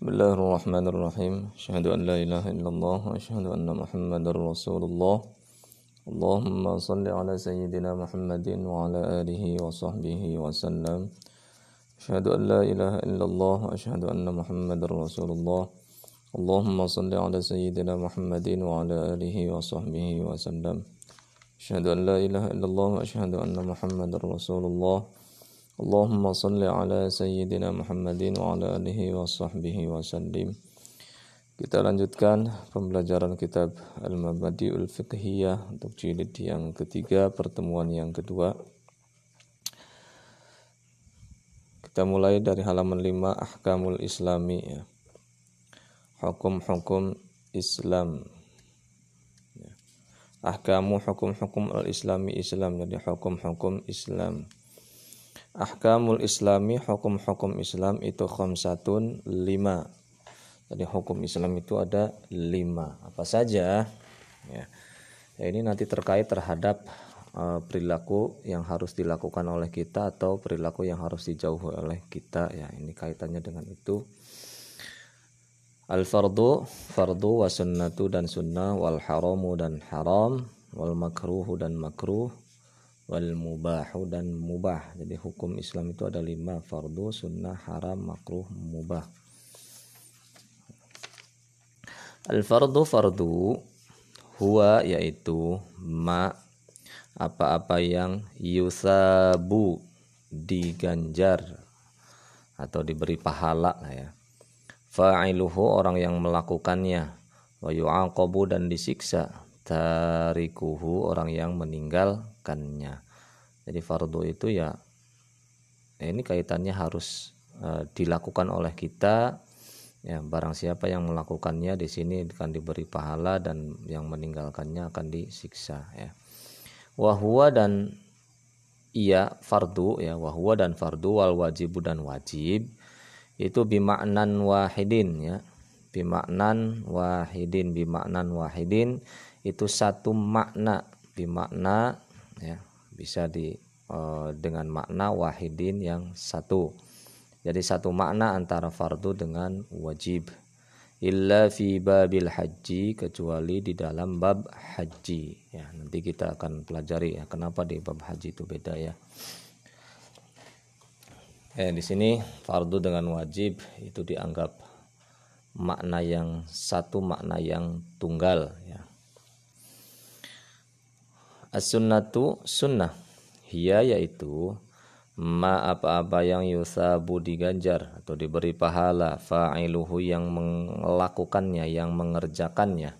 بسم الله الرحمن الرحيم أشهد أن لا إله إلا الله وأشهد أن محمدا رسول الله اللهم صل على سيدنا محمد وعلى آله وصحبه وسلم أشهد أن لا إله إلا الله وأشهد أن محمدا رسول الله اللهم صل على سيدنا محمد وعلى آله وصحبه وسلم أشهد أن لا إله إلا الله وأشهد أن محمدا رسول الله Allahumma salli ala sayyidina Muhammadin wa ala alihi wa sahbihi wa sallim. Kita lanjutkan pembelajaran kitab Al-Mabadi'ul Fiqhiyah untuk jilid yang ketiga, pertemuan yang kedua. Kita mulai dari halaman 5 Ahkamul Islami. Hukum-hukum Islam. Ahkamu hukum-hukum al-Islami Islam, jadi hukum-hukum Islam. Ahkamul Islami hukum-hukum Islam itu khamsatun lima. Jadi hukum Islam itu ada lima. Apa saja? Ya. ya ini nanti terkait terhadap uh, perilaku yang harus dilakukan oleh kita atau perilaku yang harus dijauhi oleh kita. Ya ini kaitannya dengan itu. Al fardu fardu wa sunnatu dan sunnah wal haramu dan haram wal makruhu dan makruh wal mubahu dan mubah. Jadi hukum Islam itu ada lima fardu, sunnah, haram, makruh, mubah. Al fardu fardu huwa yaitu ma apa-apa yang yusabu diganjar atau diberi pahala lah ya. Fa'iluhu orang yang melakukannya wa yu'aqabu dan disiksa tarikuhu orang yang meninggalkannya. Jadi fardu itu ya ini kaitannya harus uh, dilakukan oleh kita ya barang siapa yang melakukannya di sini akan diberi pahala dan yang meninggalkannya akan disiksa ya. Wahwa dan iya fardu ya wahwa dan fardu wal wajibu dan wajib itu bimaknan wahidin ya bimaknan wahidin bimaknan wahidin itu satu makna bimakna ya bisa di uh, dengan makna wahidin yang satu. Jadi satu makna antara fardu dengan wajib. Illa fi babil haji kecuali di dalam bab haji. Ya nanti kita akan pelajari ya kenapa di bab haji itu beda ya. Eh di sini fardu dengan wajib itu dianggap makna yang satu makna yang tunggal ya. As-sunnatu sunnah. Hiya yaitu ma apa-apa yang yusabu diganjar atau diberi pahala fa'iluhu yang melakukannya yang mengerjakannya.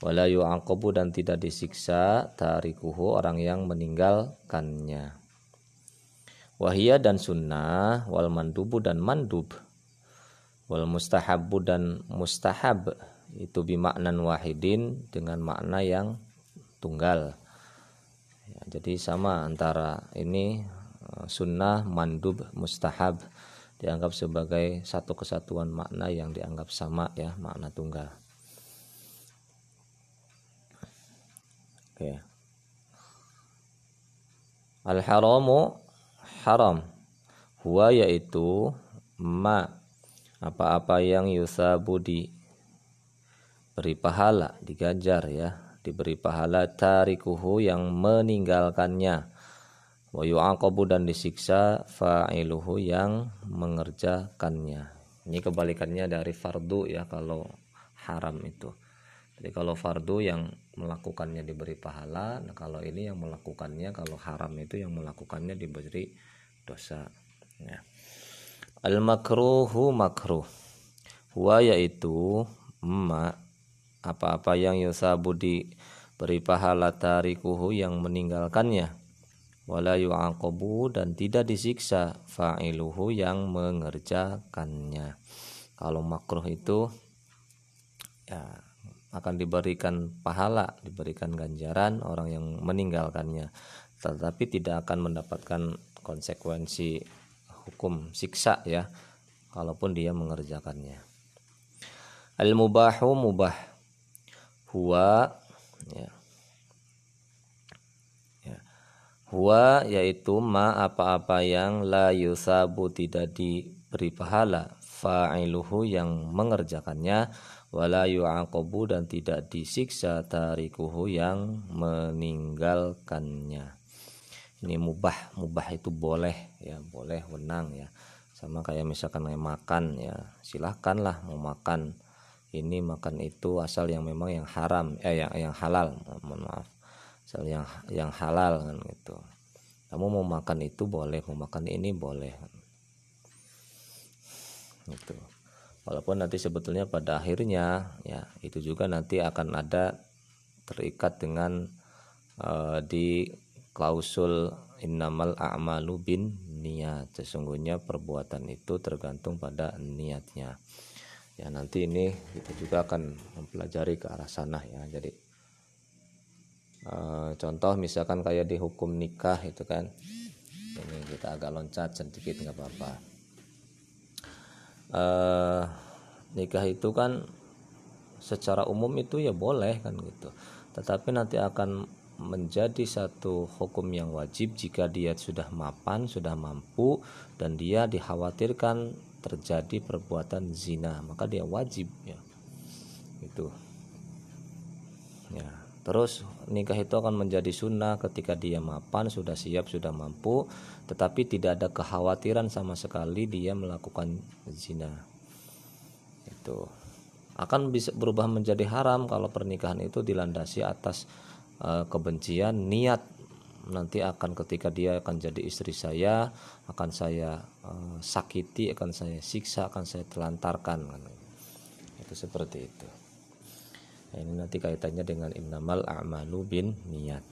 Wala yu'aqabu dan tidak disiksa tarikuhu orang yang meninggalkannya. Wahia dan sunnah wal mandubu dan mandub wal mustahabu dan mustahab itu bimaknan wahidin dengan makna yang tunggal jadi sama antara ini eh, sunnah, mandub, mustahab dianggap sebagai satu kesatuan makna yang dianggap sama ya makna tunggal. Al haramu haram. Huwa yaitu ma apa-apa yang yusabu di beri pahala digajar ya. Diberi pahala tarikuhu yang meninggalkannya. Wa yu'aqabu dan disiksa fa'iluhu yang mengerjakannya. Ini kebalikannya dari fardu ya kalau haram itu. Jadi kalau fardu yang melakukannya diberi pahala nah kalau ini yang melakukannya kalau haram itu yang melakukannya diberi dosa ya. Al makruhu makruh. Huwa yaitu ma apa-apa yang yusabu diberi pahala tarikuhu yang meninggalkannya. Wala yu'aqabu dan tidak disiksa fa'iluhu yang mengerjakannya. Kalau makruh itu ya akan diberikan pahala diberikan ganjaran orang yang meninggalkannya. Tetapi tidak akan mendapatkan konsekuensi hukum siksa ya kalaupun dia mengerjakannya. Al mubahu mubah. Huwa ya. ya. Huwa yaitu ma apa-apa yang la yusabu tidak diberi pahala. Fa'iluhu yang mengerjakannya. Wala yu'aqabu dan tidak disiksa. Tarikuhu yang meninggalkannya ini mubah mubah itu boleh ya boleh wenang ya. Sama kayak misalkan makan ya silahkanlah mau makan ini makan itu asal yang memang yang haram eh yang yang halal mohon maaf. Asal yang yang halal kan gitu. Kamu mau makan itu boleh mau makan ini boleh gitu. Walaupun nanti sebetulnya pada akhirnya ya itu juga nanti akan ada terikat dengan uh, di klausul innamal a'malu bin niat. Sesungguhnya perbuatan itu tergantung pada niatnya. Ya nanti ini kita juga akan mempelajari ke arah sana ya. Jadi uh, contoh misalkan kayak di hukum nikah itu kan. Ini kita agak loncat sedikit nggak apa-apa. Uh, nikah itu kan secara umum itu ya boleh kan gitu. Tetapi nanti akan menjadi satu hukum yang wajib jika dia sudah mapan, sudah mampu dan dia dikhawatirkan terjadi perbuatan zina, maka dia wajib ya. Itu. Ya. Terus nikah itu akan menjadi sunnah ketika dia mapan, sudah siap, sudah mampu, tetapi tidak ada kekhawatiran sama sekali dia melakukan zina itu akan bisa berubah menjadi haram kalau pernikahan itu dilandasi atas kebencian niat nanti akan ketika dia akan jadi istri saya akan saya uh, sakiti akan saya siksa akan saya telantarkan itu seperti itu nah, ini nanti kaitannya dengan innamal a'malu bin niat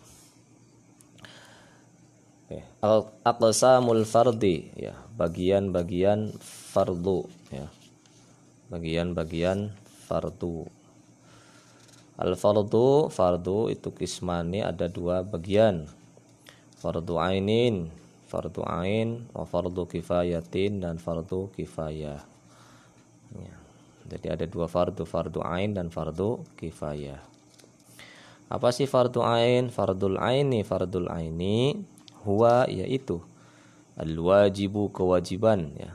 Aqsamul fardi ya, bagian-bagian fardu ya. Bagian-bagian fardu. Al fardu fardu itu kismani ada dua bagian. Fardu ainin, fardu ain, wa fardu kifayatin dan fardu kifayah. Ya. Jadi ada dua fardu, fardu ain dan fardu kifayah. Apa sih fardu ain? Fardul aini, fardul aini huwa yaitu al-wajibu kewajiban ya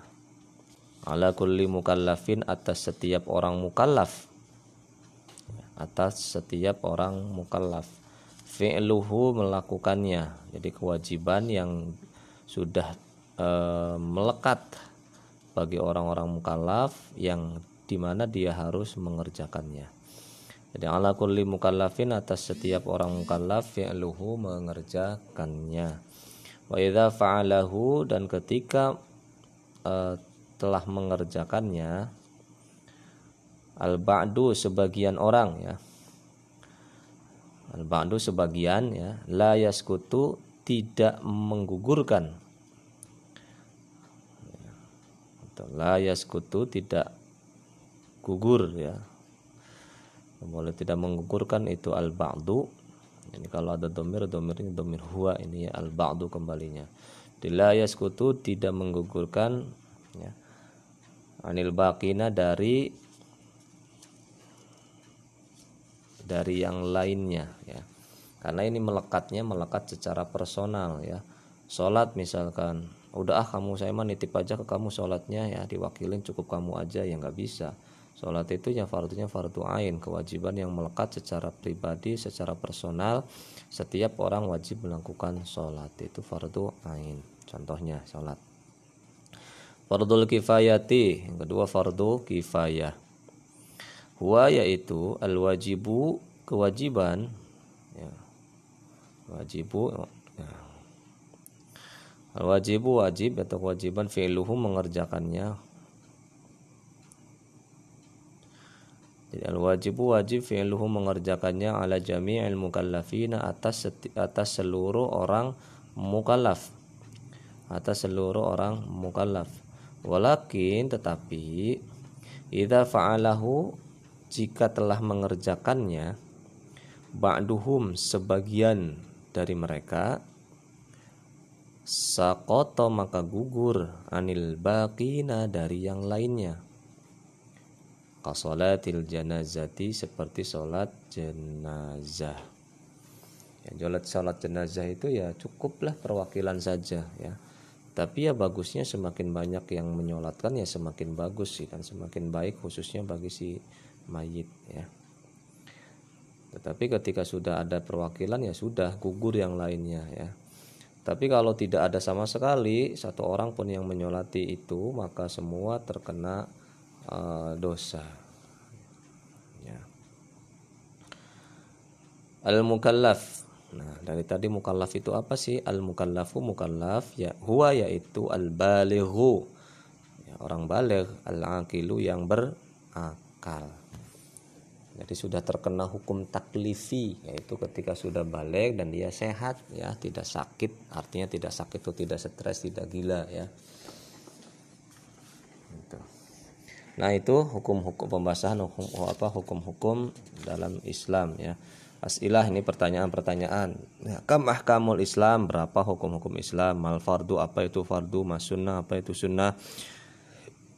ala kulli mukallafin atas setiap orang mukallaf atas setiap orang mukallaf. Fi'luhu melakukannya. Jadi kewajiban yang sudah e, melekat bagi orang-orang mukallaf yang di mana dia harus mengerjakannya. Jadi ala kulli mukallafin atas setiap orang mukallaf fi'luhu mengerjakannya. Wa idza fa'alahu dan ketika uh, telah mengerjakannya al ba'du sebagian orang ya. Al ba'du sebagian ya la yaskutu tidak menggugurkan. Atau la yaskutu tidak gugur ya. Boleh tidak menggugurkan itu al ba'du ini kalau ada domir domir ini domir huwa ini ya al ba'du kembalinya la yaskutu tidak menggugurkan ya. Anil baqina dari dari yang lainnya ya karena ini melekatnya melekat secara personal ya sholat misalkan udah ah kamu saya mah nitip aja ke kamu sholatnya ya diwakilin cukup kamu aja ya nggak bisa Sholat itu yang fardunya fardu ain, kewajiban yang melekat secara pribadi, secara personal. Setiap orang wajib melakukan sholat itu fardu ain. Contohnya sholat. Fardul kifayati, yang kedua fardu kifayah. Huwa yaitu al wajibu kewajiban ya. wajibu ya. al wajibu wajib atau kewajiban fi'luhu mengerjakannya Jadi al wajibu wajib fi'luhu mengerjakannya ala jami'il mukallafina atas atas seluruh orang mukallaf. Atas seluruh orang mukallaf. Walakin tetapi idza fa'alahu jika telah mengerjakannya ba'duhum sebagian dari mereka sakoto maka gugur anil baqina dari yang lainnya. Kasolatil janazati seperti sholat jenazah. Ya sholat sholat jenazah itu ya cukuplah perwakilan saja ya. Tapi ya bagusnya semakin banyak yang menyolatkan ya semakin bagus sih kan semakin baik khususnya bagi si mayit ya tetapi ketika sudah ada perwakilan ya sudah gugur yang lainnya ya tapi kalau tidak ada sama sekali satu orang pun yang menyolati itu maka semua terkena uh, dosa ya. al mukallaf Nah, dari tadi mukallaf itu apa sih? Al mukallafu mukallaf ya huwa yaitu al balighu. Ya, orang baligh al aqilu yang berakal. Jadi sudah terkena hukum taklifi yaitu ketika sudah balik dan dia sehat ya, tidak sakit, artinya tidak sakit atau tidak stres, tidak gila ya. Gitu. Nah, itu hukum-hukum pembahasan hukum apa hukum-hukum dalam Islam ya. Asilah ini pertanyaan-pertanyaan. Ya, kam ahkamul Islam, berapa hukum-hukum Islam? Mal fardu apa itu fardu? Mas apa itu sunnah?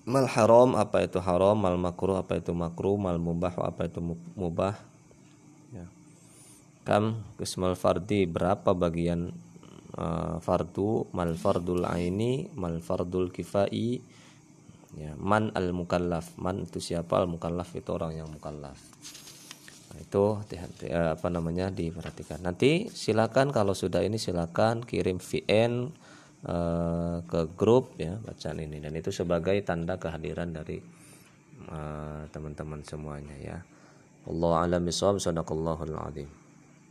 Mal haram apa itu haram? Mal makruh apa itu makruh? Mal mubah apa itu mubah? Ya. Kam kismal fardi berapa bagian uh, fardu? Mal fardul aini, mal fardul kifai. Ya, man al mukallaf. Man itu siapa? Al mukallaf itu orang yang mukallaf. Nah, itu eh, apa namanya diperhatikan. Nanti silakan kalau sudah ini silakan kirim VN eh, ke grup ya bacaan ini dan itu sebagai tanda kehadiran dari eh, teman-teman semuanya ya. Allah alam bisawab sadaqallahul azim.